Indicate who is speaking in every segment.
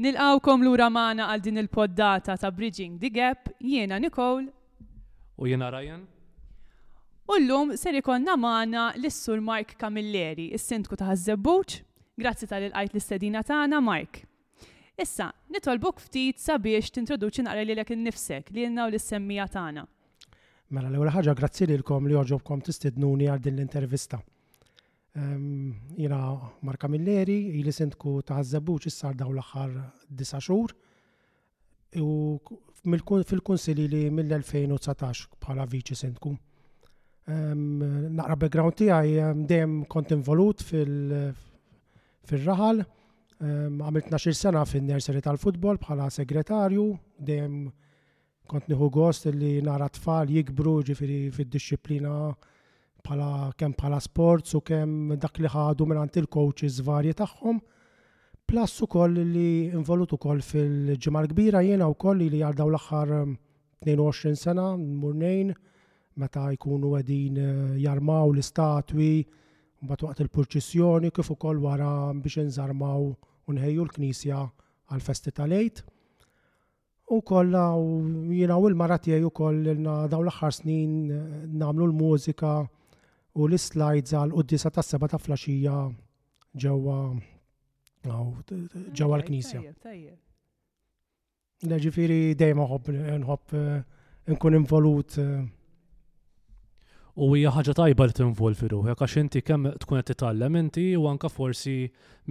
Speaker 1: Nilqgħukom lura magħna għal din il-poddata ta' Bridging the Gap, jiena Nicole.
Speaker 2: U jiena Ryan.
Speaker 1: U llum ser ikollna magħna lis-Sur Mark Camilleri, is-Sindku ta' Ħaż-Żebbuġ. Grazzi talli lqajt l-istedina tagħna, Mark. Issa, nitolbuk ftit sabiex tintroduċi naqra lilek innifsek, lilna u lis-semmiegħa tagħna.
Speaker 3: Mela l-ewwel ħaġa grazzi lilkom li għoġobkom tistidnuni għal din l-intervista. Jina Marka Milleri, ili sindku ta' Ħażebbuġ issar daw l-aħħar disa' xhur u fil-kunsili li mill-2019 bħala viċi sindku. Naqra background tiegħi dejjem kont involut fil-raħal, għamilt 12 sena fin-nursery tal-futbol bħala segretarju, dejjem Kont nieħu gost li nara t-tfal jikbru ġifiri fid-dixxiplina bħala kemm bħala sports u kemm dak li ħadu minn għand il-coaches varji tagħhom. Plus ukoll li involut ukoll fil-ġimgħa kbira jiena wkoll li li għaddaw l-aħħar 22 ehm, sena murnejn meta jkunu qegħdin eh, jarmaw l-istatwi mbagħad waqt il-purċissjoni kif ukoll wara biex inżarmaw u nħejju l-knisja għal festi tal-għid. U kollha u jiena u l-mara tiegħi wkoll ilna dawn l-aħħar snin nagħmlu l-mużika u l-slides għal qudiesa tas-seba ta' flaxija ġewwa ġewwa l-knisja. Ġifieri dejjem nħobb nħobb eh, nkun involut eh,
Speaker 2: U hija ħaġa tajba li tinvolvi ruħek għax inti kemm tkun qed titgħallem inti u anke forsi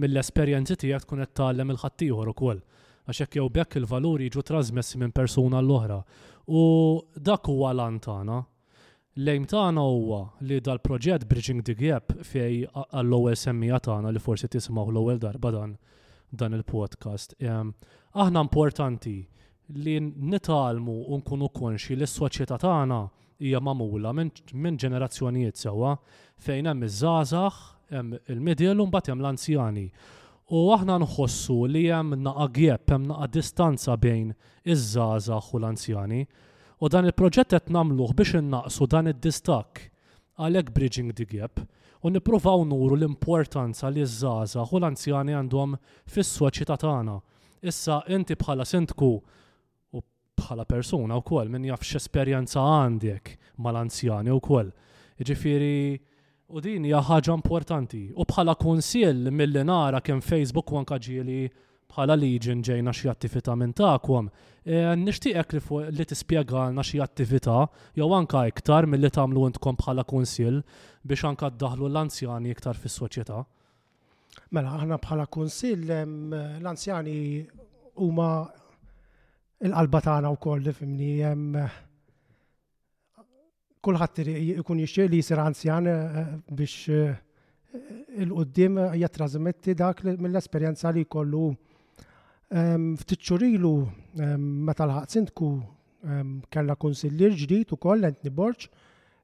Speaker 2: mill-esperjenzi tiegħek tkun qed tgħallem il-ħaddieħor ukoll. għax hekk jew b'hekk il-valuri jiġu trażmessi minn persuna għal oħra. U dak huwa l-għan tagħna. L-aim tagħna huwa li dal-proġett Bridging the Gap fej għall-ewwel semmija tagħna li forsi tisimgħu l-ewwel darba dan dan il-podcast. Aħna importanti li nitgħalmu u nkunu konxi li s-soċjetà tagħna hija magħmula minn ġenerazzjonijiet sewwa fejn hemm iż-żgħażagħ, hemm il-middle u mbagħad hemm l-anzjani. U aħna nħossu li hemm naqa' gap, hemm naqa' distanza bejn iż-żgħażagħ u l-anzjani. U dan il-proġett qed nagħmluh biex innaqqsu dan id-distakk, għalhekk Bridging the Gap, u nippruvaw nuru l-importanza li ż-żgħażagħ u l-anzjani għandhom fis-soċjetà tagħna. Issa inti bħala Sindku, u bħala persuna u koll, minn jaf x'esperjenza għandek mal-anzjani u koll. Ġifiri, u din hija ħaġa importanti. U bħala kunsill mill-li nara kemm Facebook u anka ġieli bħala liġi ġejna xi attività minn tagħkom, eh, nixtieqek li, li tispjegalna xi attività jew anka iktar milli tagħmlu intkom bħala kunsill biex anka ddaħlu l-anzjani iktar fis-soċjetà.
Speaker 3: Mela, aħna bħala kunsill l-anzjani huma il-qalba tagħna wkoll li fimni hemm kulħadd ikun jixtieq li jsir anzjan eh, eh, biex eh, il-qoddim jattrażmetti dak mill-esperjenza li kollu. Ftit xurilu meta l-ħaq sindku Kella kunsillier ġdid ukoll Anthony Borg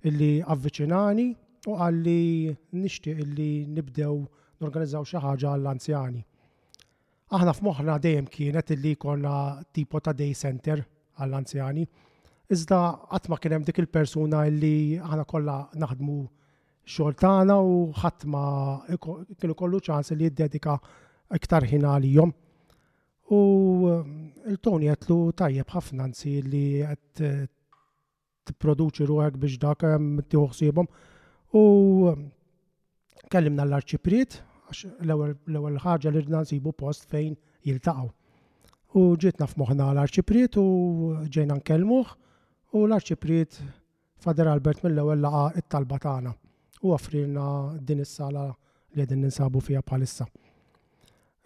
Speaker 3: illi avviċinani u għalli nixtieq illi nibdew norganizzaw xi ħaġa għall-anzjani. Aħna f'moħħna dejjem kienet illi jkollna tipo ta' day center għall-anzjani. Iżda qatt ma kien hemm dik il-persuna illi aħna kollha naħdmu xogħol tagħna u ħadd ma kienu kollu ċans li jiddedika iktar ħin għalihom. U il-Tony għatlu tajjeb ħafna nsi li għat t-produċi ruħek biex dak tiħuħsibom. U kellimna l-arċipriet, għax l-ewel ħagġa li rridna nsibu post fejn jiltaqaw. U ġitna f'moħna l-arċipriet u ġejna nkellmuħ u l-arċipriet Father Albert mill-ewwel laqa' t-talba tagħna u offrielna din is-sala li qegħdin ninsabu fiha bħalissa.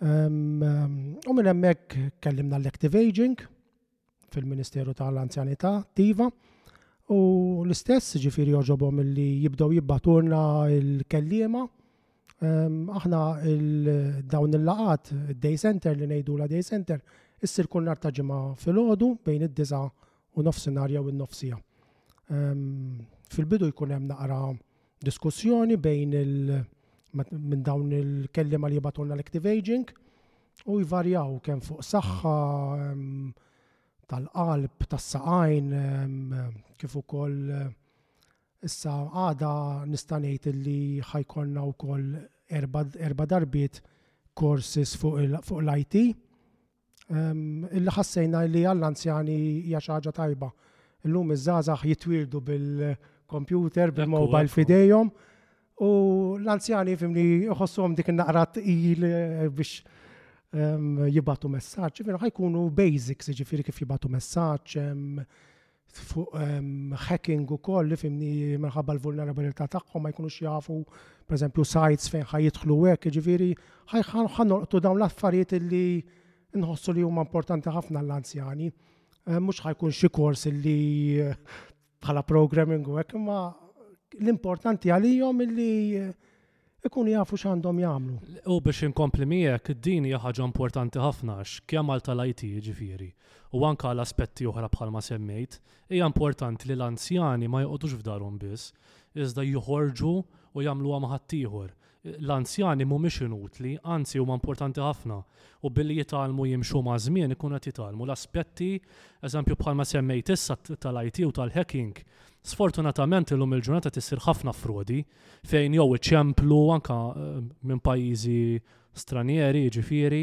Speaker 3: U minn hemmhekk kellimna l-Active Aging fil-Ministeru tal-Anzjanità, TIVA, u l-istess ġifiri oġobom li jibdow jibbaturna il-kellima. Aħna dawn il-laqat, Day Center li ngħidu la Day Center, issir kull nar ta' ġimgħa fil-ħodu bejn id-disa u nofsinhar jew in-nofsija. Fil-bidu jkun hemm naqra diskussjoni bejn il- minn dawn il-kellima li jibatulna l-active aging u jvarjaw kemm fuq saħħa tal-qalb, tas-saqajn, kif ukoll issa għada nista' ngħid illi ħajkollna wkoll erba' darbiet courses fuq l-IT ehm, illi ħassejna li għall-anzjani hija xi ħaġa tajba. Illum iż-żgħażagħ jitwildu bil-kompjuter, bil-mobile fidejhom u l-anzjani fimni jħossuhom dik naqrat il eh, biex ehm, jibatu messaġġ, ġifieri ħajkunu basics, ġifieri kif jibatu messaġġ, ehm, fuq hacking ukoll li fimni minħabba l-vulnerabilità tagħhom ma jkunux jafu pereżempju sites fejn ħajidħlu hekk, jiġifieri ħanolqtu dawn l-affarijiet li nħossu li huma importanti ħafna l-anzjani. Eh, mhux ħajkun xi kors li eh, bħala programming u hekk, imma l-importanti għalihom illi eh, ikunu jafu x'għandhom jagħmlu.
Speaker 2: U biex inkompli miegħek, din hija ħaġa importanti ħafna għax kemm għal tal-IT jiġifieri u anke għal aspetti oħra bħalma semmejt, hija importanti li l-anzjani ma joqogħdux f'darhom biss, iżda joħorġu u jagħmluha ma' ħaddieħor. L-anzjani mhumiex inutli, anzi huma importanti ħafna u billi jitgħallmu jimxu maż-żmien ikunu qed jitgħallmu l-aspetti, eżempju bħalma semmejt issa tal-IT u tal-hacking. Sfortunatament illum il-ġurnata qed issir ħafna frodi fejn jew iċemplu anka eh, minn pajjiżi stranieri, ġifiri,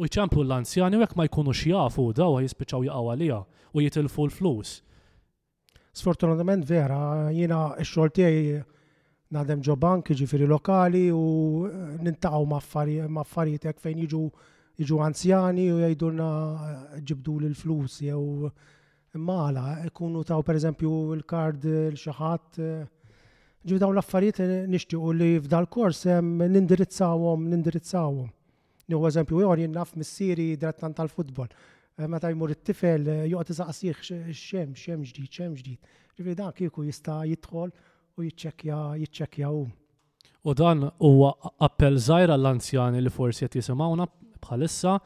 Speaker 2: u jċemplu l-anzjani u jekk ma jkunux jafu daw jispiċaw jaqaw għalija u jitilfu l-flus.
Speaker 3: Sfortunatament vera, jina xogħol tiegħi nadem ġo bank, ġifiri lokali u eh, nintaw maffarietek fejn jiġu jiġu anzjani u jgħidulna eh, ġibdu l-flus jew Imma għala, ikunu taw per eżempju l-kard l-xaħat, ġu daw l-affarijiet nishtiqu li f'dal kors nindirizzawhom, nindirizzawhom. Nieħu eżempju jor jinnaf missieri drattan tal-futbol. Eh, meta jmur it-tifel eh, joqgħod isaqsih xem, xem ġdid, xem ġdid. Ġifieri dan kieku jista' jidħol u jiċċekkja jiċċekkja hu.
Speaker 2: U dan huwa appell żgħir għall-anzjani li forsi qed jisimgħuna bħalissa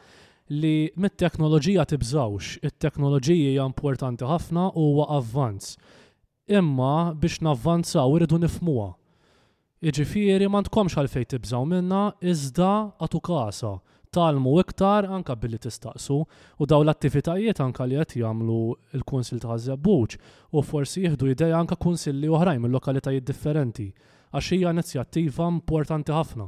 Speaker 2: li mit-teknoloġija tibżgħux. It-teknoloġiji hija importanti ħafna u huwa avvanz. Imma biex navvanzaw irridu nifhmuha. Jiġifieri m'għandkomx għalfejn tibżgħu minnha iżda agħtu kasha, tgħallmu iktar anke billi tistaqsu u dawn l-attivitajiet anke li qed jagħmlu l-Kunsill ta' Ħaż-Żebbuġ u forsi jieħdu idea anke kunsilli oħrajn minn lokalitajiet differenti. għax hija inizjattiva mportanti ħafna.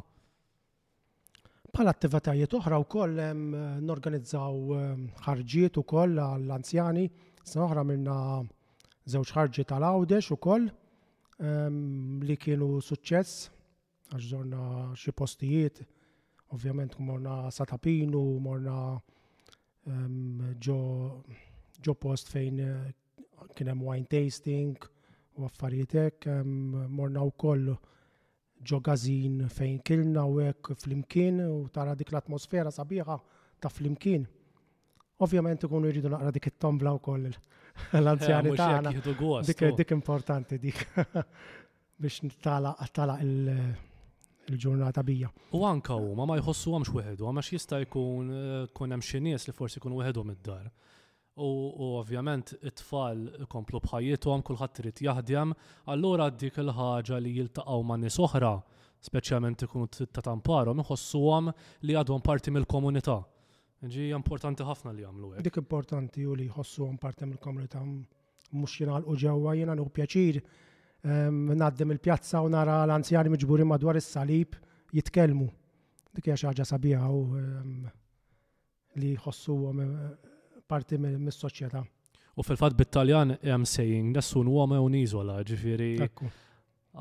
Speaker 3: Bħal attivatajiet oħra wkoll hemm norganizzaw ħarġiet ukoll għall-anzjani. Sena oħra minna żewġ ħarġiet għal Għawdex ukoll li kienu suċċess għax żorna xi postijiet Ovvjament morna Satapinu, morna ġo post fejn eh, kien hemm wine tasting u affarijiet hekk, morna wkoll ġo gazin fejn kilna u hekk flimkien u tara dik l-atmosfera sabiħa ta' flimkien. Ovvjament ikunu jridu naqra dik it-tombla wkoll l-anzjani
Speaker 2: eh,
Speaker 3: tagħna. Dik dik importanti dik biex tala tala il-ġurnata bija.
Speaker 2: U anka huma ma jħossuhomx wieħedhom għax jista' jkun eh, kun hemm xi nies li forsi jkunu wieħedhom id-dar u ovvjament it-tfal ikomplu b'ħajjithom, kulħadd irid jaħdem, allura dik il-ħaġa li jiltaqgħu ma' nies oħra, speċjalment ikunu ta' ta' mparhom, iħossuhom li għadhom parti mill-komunità. Ġi hija importanti ħafna li jagħmlu hekk.
Speaker 3: Dik importanti hu li jħossuhom parti mill-komunità mhux jingħalqu ġewwa jiena nieħu pjaċir ehm, ngħaddim il-pjazza u nara l-anzjani miġburin madwar is-salib jitkellmu. Dik hija xi ħaġa sabiħa u ehm, li jħossuhom eh, parti mis-soċjetà.
Speaker 2: U fil-fatt bit-Taljan hemm saying nessun uomo è un'isola, ġifieri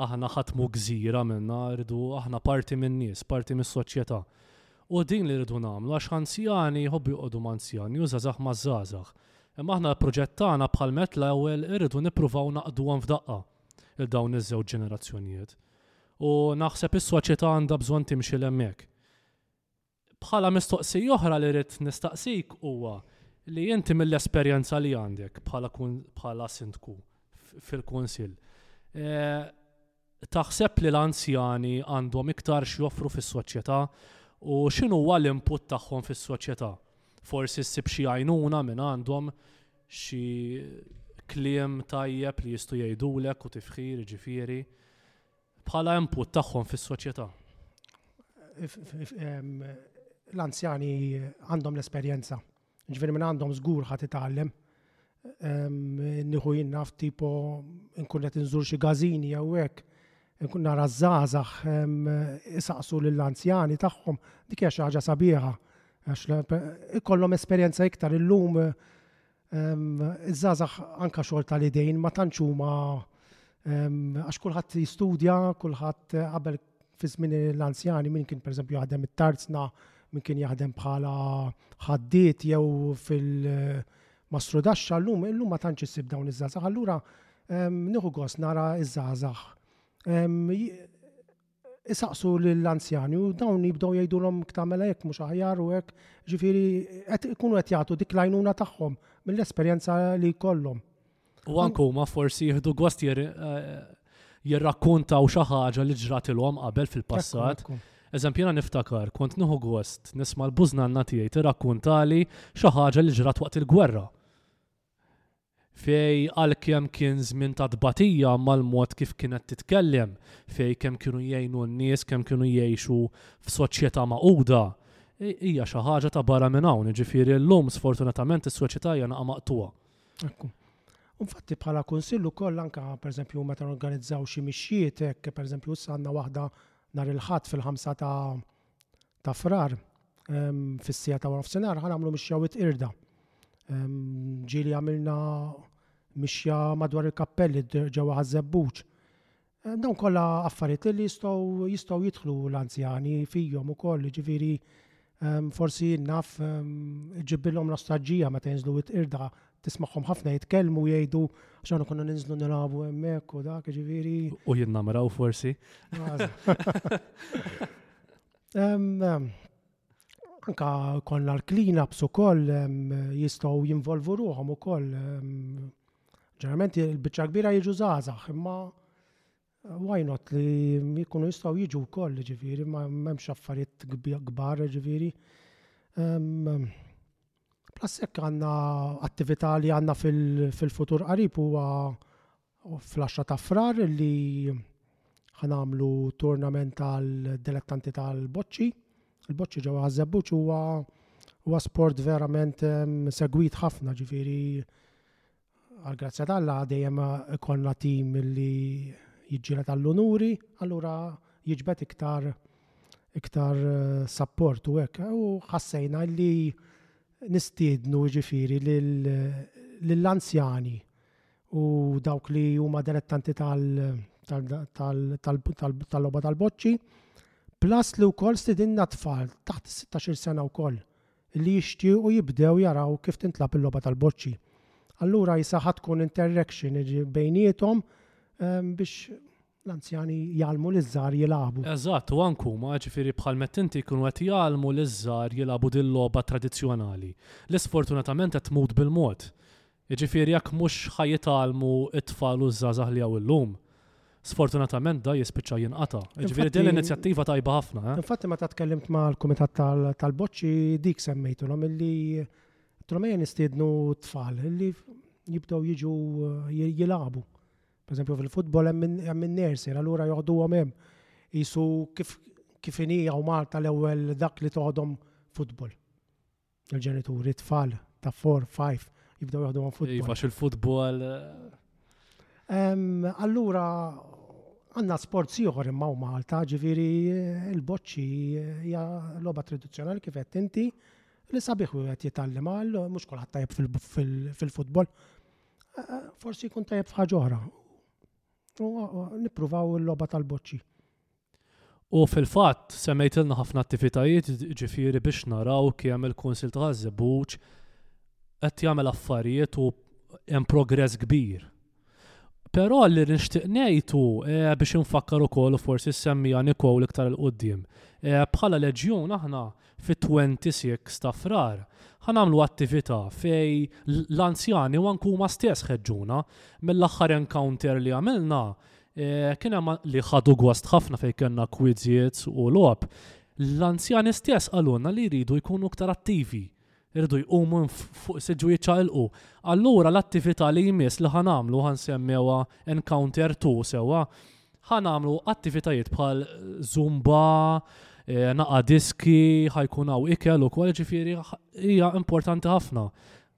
Speaker 2: aħna ħatmu gżira minna rridu aħna parti min-nies, parti mis-soċjetà. U din li rridu nagħmlu għax anzjani jħobbu joqogħdu ma' anzjani u żazax ma' żazax. Imma aħna l-proġett tagħna bħal met l-ewwel irridu nippruvaw naqduhom f'daqqa il dawn iż-żewġ ġenerazzjonijiet. U naħseb is-soċjetà għandha bżonn timxi l-hemmhekk. Bħala mistoqsija oħra li rrid nistaqsik huwa li inti mill-esperjenza li għandek bħala sindku fil-kunsill, taħseb li l-anzjani għandhom iktar x'joffru fis-soċjetà u x'inhuwa l-input tagħhom fis-soċjetà? Forsi ssib xi għajnuna minn għandhom, xi kliem tajjeb li jistgħu jgħidulek u tifħir jiġifieri. Bħala input tagħhom fis-soċjetà.
Speaker 3: L-anzjani għandhom l-esperjenza. Ġifieri minn għandhom żgur ħadd itgħallem. Nieħu jien naf tipo nkun qed inżur xi gażini jew hekk nkun nara żgħażagħ isaqsu lill-anzjani tagħhom dik hija xi ħaġa sabiħa. Għax ikollhom esperjenza iktar illum Iż-żgħażagħ anke xogħol tal-idejn ma tantx huma għax kulħadd jistudja, kulħadd eh, qabel fi żmien l-anzjani min kien pereżempju jaħdem it-tarzna, min kien jaħdem bħala ħaddiet jew fil- Mastru Daxxa llum illum ma tantx issib dawn iż-żgħażagħ. Allura nieħu gost nara iż-żgħażagħ. isaqsu lill-anzjani u dawn jibdew jgħidulhom tagħmela hekk mhux aħjar u hekk, ġifieri qed ikunu qed jagħtu dik l-għajnuna tagħhom mill-esperjenza li jkollhom.
Speaker 2: U anke huma forsi jieħdu gost jirrakkuntaw xi ħaġa li ġratilhom qabel fil-passat. Eżempju, jiena niftakar, kont nieħu gost nisma' l-bużnanna tiegħi tirrakkuntali xi ħaġa li ġrat waqt il-gwerra. Fej għalkemm kien żmien ta' tbatija mal-mod kif kienet titkellem, fej kemm kienu jgħinu n-nies, kemm kienu jgħixu f'soċjetà magħquda, hija xi ħaġa ta' barra minn hawn. Jiġifieri llum sfortunatament is-soċjetà hija naqa' maqtugħa.
Speaker 3: Ekku. U infatti bħala kunsill ukoll anke pereżempju meta norganizzaw xi mixjiet hekk pereżempju issa għandna waħda nhar il-Ħadd fil-ħamsa ta' ta' Frar fis-siegħa ta' warof-sinar ħa nagħmlu mixja wit irda. Ġieli għamilna mixja madwar il-kappelli ġewwa ħażebbuġ. Dawn kollha affarijiet li jistgħu jistgħu jidħlu l-anzjani fihom ukoll, ġifieri forsi naf ġibilhom nostalġija meta jinżlu wit irda tismagħhom ħafna jitkellmu jgħidu għax aħna konna ninżlu nilagħbu hemmhekk u dak ġifieri.
Speaker 2: U jinnamraw forsi.
Speaker 3: Anka konna l-clean-ups ukoll jistgħu jinvolvu ruhom ukoll. Ġeneralment il-biċċa kbira jiġu żgħażagħ imma Why not li jkunu jistaw jiġu wkoll ġifieri ma m'hemmx affarijiet kbar ġifieri. Plus hekk għandna attività li għandna fil-futur qarib huwa fl-10 ta' Frar li ħanamlu turnament tal-dilettanti tal-boċċi. Il-boċċi ġewwa Ħaż-Żebbuġ huwa sport verament segwit ħafna ġifieri Għal grazzja tal-la dejjem konna tim li jġġiela tal-unuri, allura jiġbet iktar iktar eh, support u hekk. U ħassejna li nistiednu ġifiri lill-anzjani u dawk li huma dilettanti tal-loba tal-boċċi, plus li wkoll stidinna tfal taħt 16 sena wkoll li jixtiequ jibdew jaraw kif tintlagħab il-logħba tal-boċċi. Allura jisa' ħa tkun interaction bejniethom ehm, biex l-anzjani jgħalmu l żgħar jilagħbu.
Speaker 2: Eżatt, u ankuma, ġifiri bħal mettinti kienu qed jgħalmu l żgħar jilagħbu din logħba tradizzjonali. Li sfortunatament qed tmut bil-mod. Jiġifieri jekk mhux ħa jitgħallmu t-tfal u ż-żgħażagħ li hawn illum, sfortunatament da jispiċċa jinqata'.
Speaker 3: Jiġifieri
Speaker 2: din l-inizjattiva tajba ħafna, eh.
Speaker 3: Infatti meta tkellimt mal-kumitat tal-boċċi dik semmejtilhom illi tilhom ejja nistiednu t-tfal illi jibdew jiġu jilagħbu. Pereżempju fil-futbol hemm in-nersi, allura joħduhom hemm. Qisu kif inhi hawn Malta l-ewwel dak li toħodhom futbol. il-ġenituri, tfal ta' 4, 5, jibdaw jaħdu għan futbol.
Speaker 2: Iva,
Speaker 3: il-futbol. Allura, għanna sport siħor imma u Malta, ġifiri eh, il-boċċi eh, hija loba tradizjonali kif qed inti li sabiħ u għet jitallem għal, mux kolħat tajab fil-futbol. Eh, forsi jkun tajab fħagħuħra. Nipruvaw il-loba tal-boċċi.
Speaker 2: U fil-fatt semmejtilna ħafna attivitajiet ġifieri biex naraw kemm il-Kunsill ta' Ħaż-Żebbuġ qed jagħmel affarijiet u hemm progress kbir. Però li nixtieq ngħid hu biex infakkar ukoll u forsi ssemmiha Nicole iktar 'il quddiem. Bħala Leġjun aħna fit-twenty six ta' Frar ħa nagħmlu attività fejn l-anzjani u anke huma stess ħeġġuna. Mill-aħħar encounter li għamilna Eh, kien hemm li ħadu gost ħafna fejn kellna kwizjiet u logħob. L-anzjani stess għalunna li jridu jkunu iktar attivi, jridu jqumu fuq siġu jiċċaqilqu. Allura l-attività li jmiss li ħanamlu ħansemmewha encounter tu sewwa, ħanamlu attivitajiet bħal zumba, eh, naqa diski, ħajkun hawn ikel ukoll ġifieri hija importanti ħafna.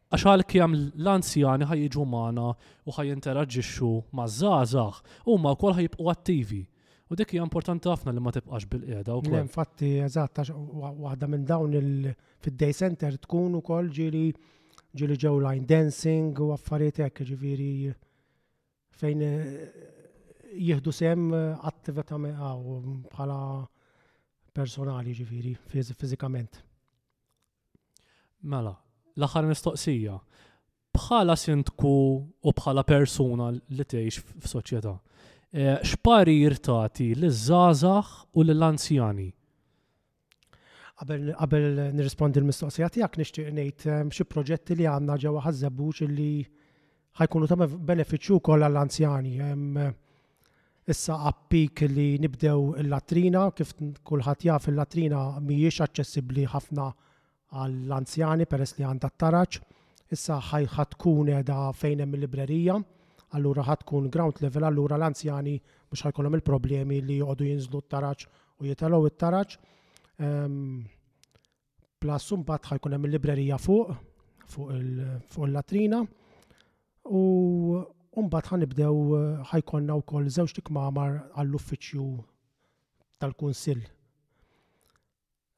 Speaker 2: Għax għalkemm l-anzjani ħa jiġu magħna u ħa jinteraġixxu maż-żgħażagħ, huma wkoll ħa jibqgħu attivi. U dik hija importanti ħafna li ma tibqax bil-qiegħda wkoll.
Speaker 3: Le, infatti, eżatt, għax wa- waħda minn dawn il- fid-day center tkun ukoll ġieli ġieli ġew line dancing u affarijiet hekk, ġifieri fejn eh, jieħdu sem eh, attivatament aw, bħala personali ġifieri fiż- fiżikament.
Speaker 2: Mela, l-aħħar mistoqsija. Bħala sindku u bħala persuna li tgħix f'soċjetà, eh, x'parir tagħti liż-żgħażagħ u lill-anzjani?
Speaker 3: Qabel nirrispondi l-mistoqsija tiegħek nixtieq ngħid ehm, xi proġetti li għandna ġewwa ħażżebbuġ li ħajkunu ta' benefiċċju wkoll għall-anzjani. Issa appik li nibdew il-latrina, kif kulħadd jaf il-latrina mhijiex aċċessibbli ħafna għall-anzjani peress li għandha taraġ. Issa ħajħat tkun edha fejn hemm il-librerija, allura ħad tkun ground level, allura l-anzjani mhux ħajkolhom il-problemi li joqogħdu jinżlu t-taraġ u jitalgħu it-taraġ. Ehm, Plus mbagħad ħajkun hemm il-librerija fuq, fuq il-latrina. U mbagħad ħanibdew ħajkonna wkoll żewġ tikmamar għall-uffiċċju tal-kunsill.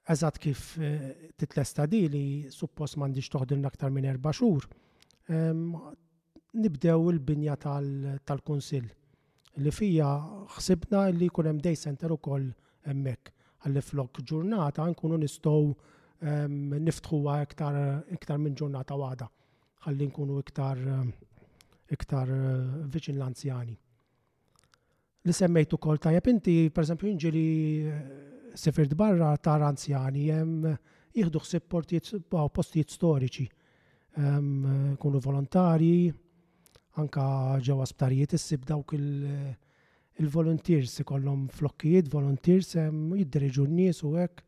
Speaker 3: Eżatt kif eh, titlesta di li suppost m'għandix toħdilna aktar minn erba' xhur, nibdew il-binja tal-Kunsill li fija ħsibna li jkun hemm day center ukoll hemmhekk. Għalli flok ġurnata nkunu nistgħu ehm, niftħuha iktar, iktar minn ġurnata waħda. Għalli nkunu iktar, ehm, iktar eh, viċin l-anzjani. li semmejt ukoll tajjeb inti, pereżempju inġili eh, sifirt barra tar anzjani hemm jieħdu ħsieb postijiet storiċi. Kunu volontarji, anka ġew asptarijiet issib dawk il-volunteers ikollhom flokkijiet, volunteers jiddiriġu n-nies u hekk.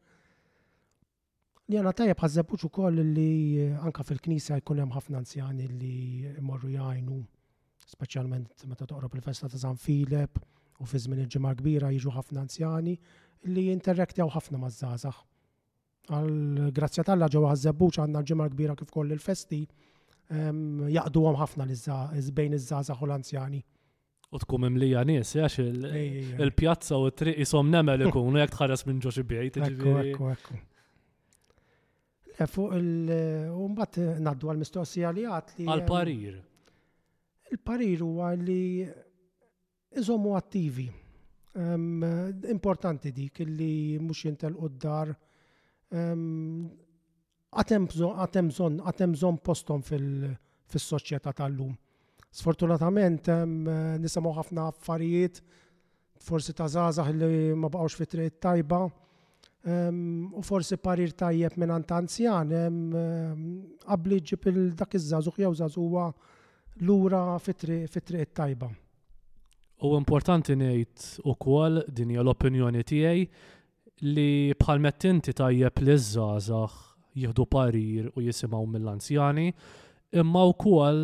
Speaker 3: Jena tajjeb ħażebux ukoll li anka fil-knisja jkun hemm ħafna anzjani li jmorru jgħinu, speċjalment meta toqrob il-festa ta' San Filep u fi żmien il-ġimgħa kbira jiġu ħafna anzjani li jinterrektjaw ħafna maż-żgħażagħ. Għal grazzja tal-la ġewwa ħażebux għandna l-ġimgħa kbira kif koll il-festi jaqduhom ħafna bejn iż-żgħażagħ u l-anzjani.
Speaker 2: u tkun mimlija nies,
Speaker 3: għax
Speaker 2: il-pjazza u t-triq jisom nemel ikunu jek tħares minn ġoċi bejt.
Speaker 3: Ekku, ekku, ekku. Le, fuq il-umbat eh, naddu għal-mistoqsija li għat li.
Speaker 2: Għal-parir.
Speaker 3: Il-parir huwa li iżommu attivi. Importanti dik li mux jintel qoddar Għad hemm bżonn, għad hemm bżonn, għad hemm bżonn posthom fis-soċjetà tal-lum. Sfortunatament nisimgħu ħafna affarijiet forsi ta' żgħażagħ li ma baqgħux fit-triq tajba u forsi parir tajjeb mingħand anzjan qabbli ġġib lil dak iż-żagħżugħ jew żagħżugħa lura fit-triq tajba.
Speaker 2: U importanti ngħid ukoll din hija l-opinjoni tiegħi li bħal mett inti tajjeb li ż-żgħażagħ jieħdu parir u jisimgħu mill-anzjani, imma wkoll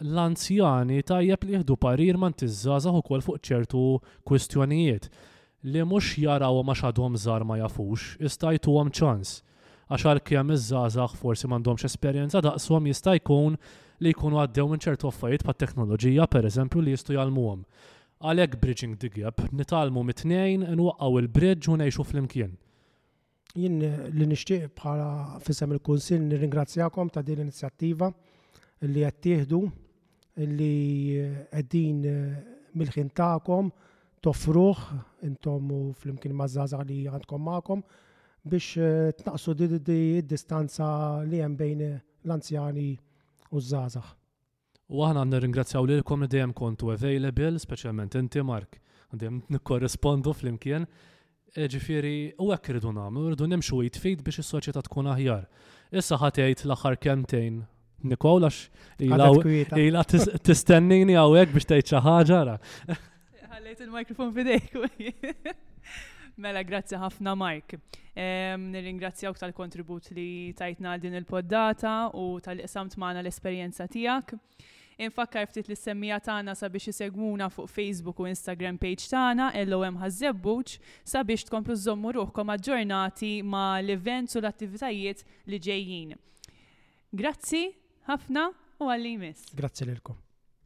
Speaker 2: l-anzjani tajjeb li jieħdu parir mant iż-żgħażagħ ukoll fuq ċertu kwistjonijiet li mhux jarawhom għax għadhom żgħar ma jafux, iżda jtuhom ċans. Għax għalkemm iż-żgħażagħ forsi m'għandhomx esperjenza daqshom jista' jkun li jkunu għaddew minn ċertu affarijiet bħat-teknoloġija pereżempju li jistgħu jgħallmuhom. Għalhekk bridging the gap, nitgħallmu mit-tnejn, inwaqqgħu il-bridge u ngħixu flimkien.
Speaker 3: Jien li nixtieq bħala fisem il-Kunsill nirringrazzjakom ta' din l-inizjattiva li qed tieħdu li qegħdin eh, mill-ħin tagħkom toffruh intom u flimkien mażaza li għandkom magħkom biex eh, tnaqsu di distanza li hemm bejn l-anzjani u żgħażagħ.
Speaker 2: U aħna nirringrazzjaw lilkom li dejjem kontu available, speċjalment inti Mark, dejjem nikkorrispondu flimkien. Ġifieri u hekk irridu nagħmlu, irridu nimxu id f'id biex is-soċjetà tkun aħjar. Issa ħa tgħid l-aħħar
Speaker 3: kelmtejn Nicole
Speaker 2: għax ilha tistennini hawnhekk biex tgħid xi ħaġa.
Speaker 1: Ħallejt il-mikrofon fidejk. Mela, grazzi ħafna Mike. Nirringrazzjawk tal-kontribut li tajtna għal din il-poddata u tal-iqsamt maħna l-esperienza tijak. Infakkar ftit li semmija tagħna sabiex isegwuna fuq Facebook u Instagram page tagħna LOM Ħażebbuċ sabiex tkomplu żommu ruħkom aġġornati ma' l-events u l-attivitajiet li ġejjin. Grazzi ħafna u għalli jmiss.
Speaker 3: Grazzi lilkom.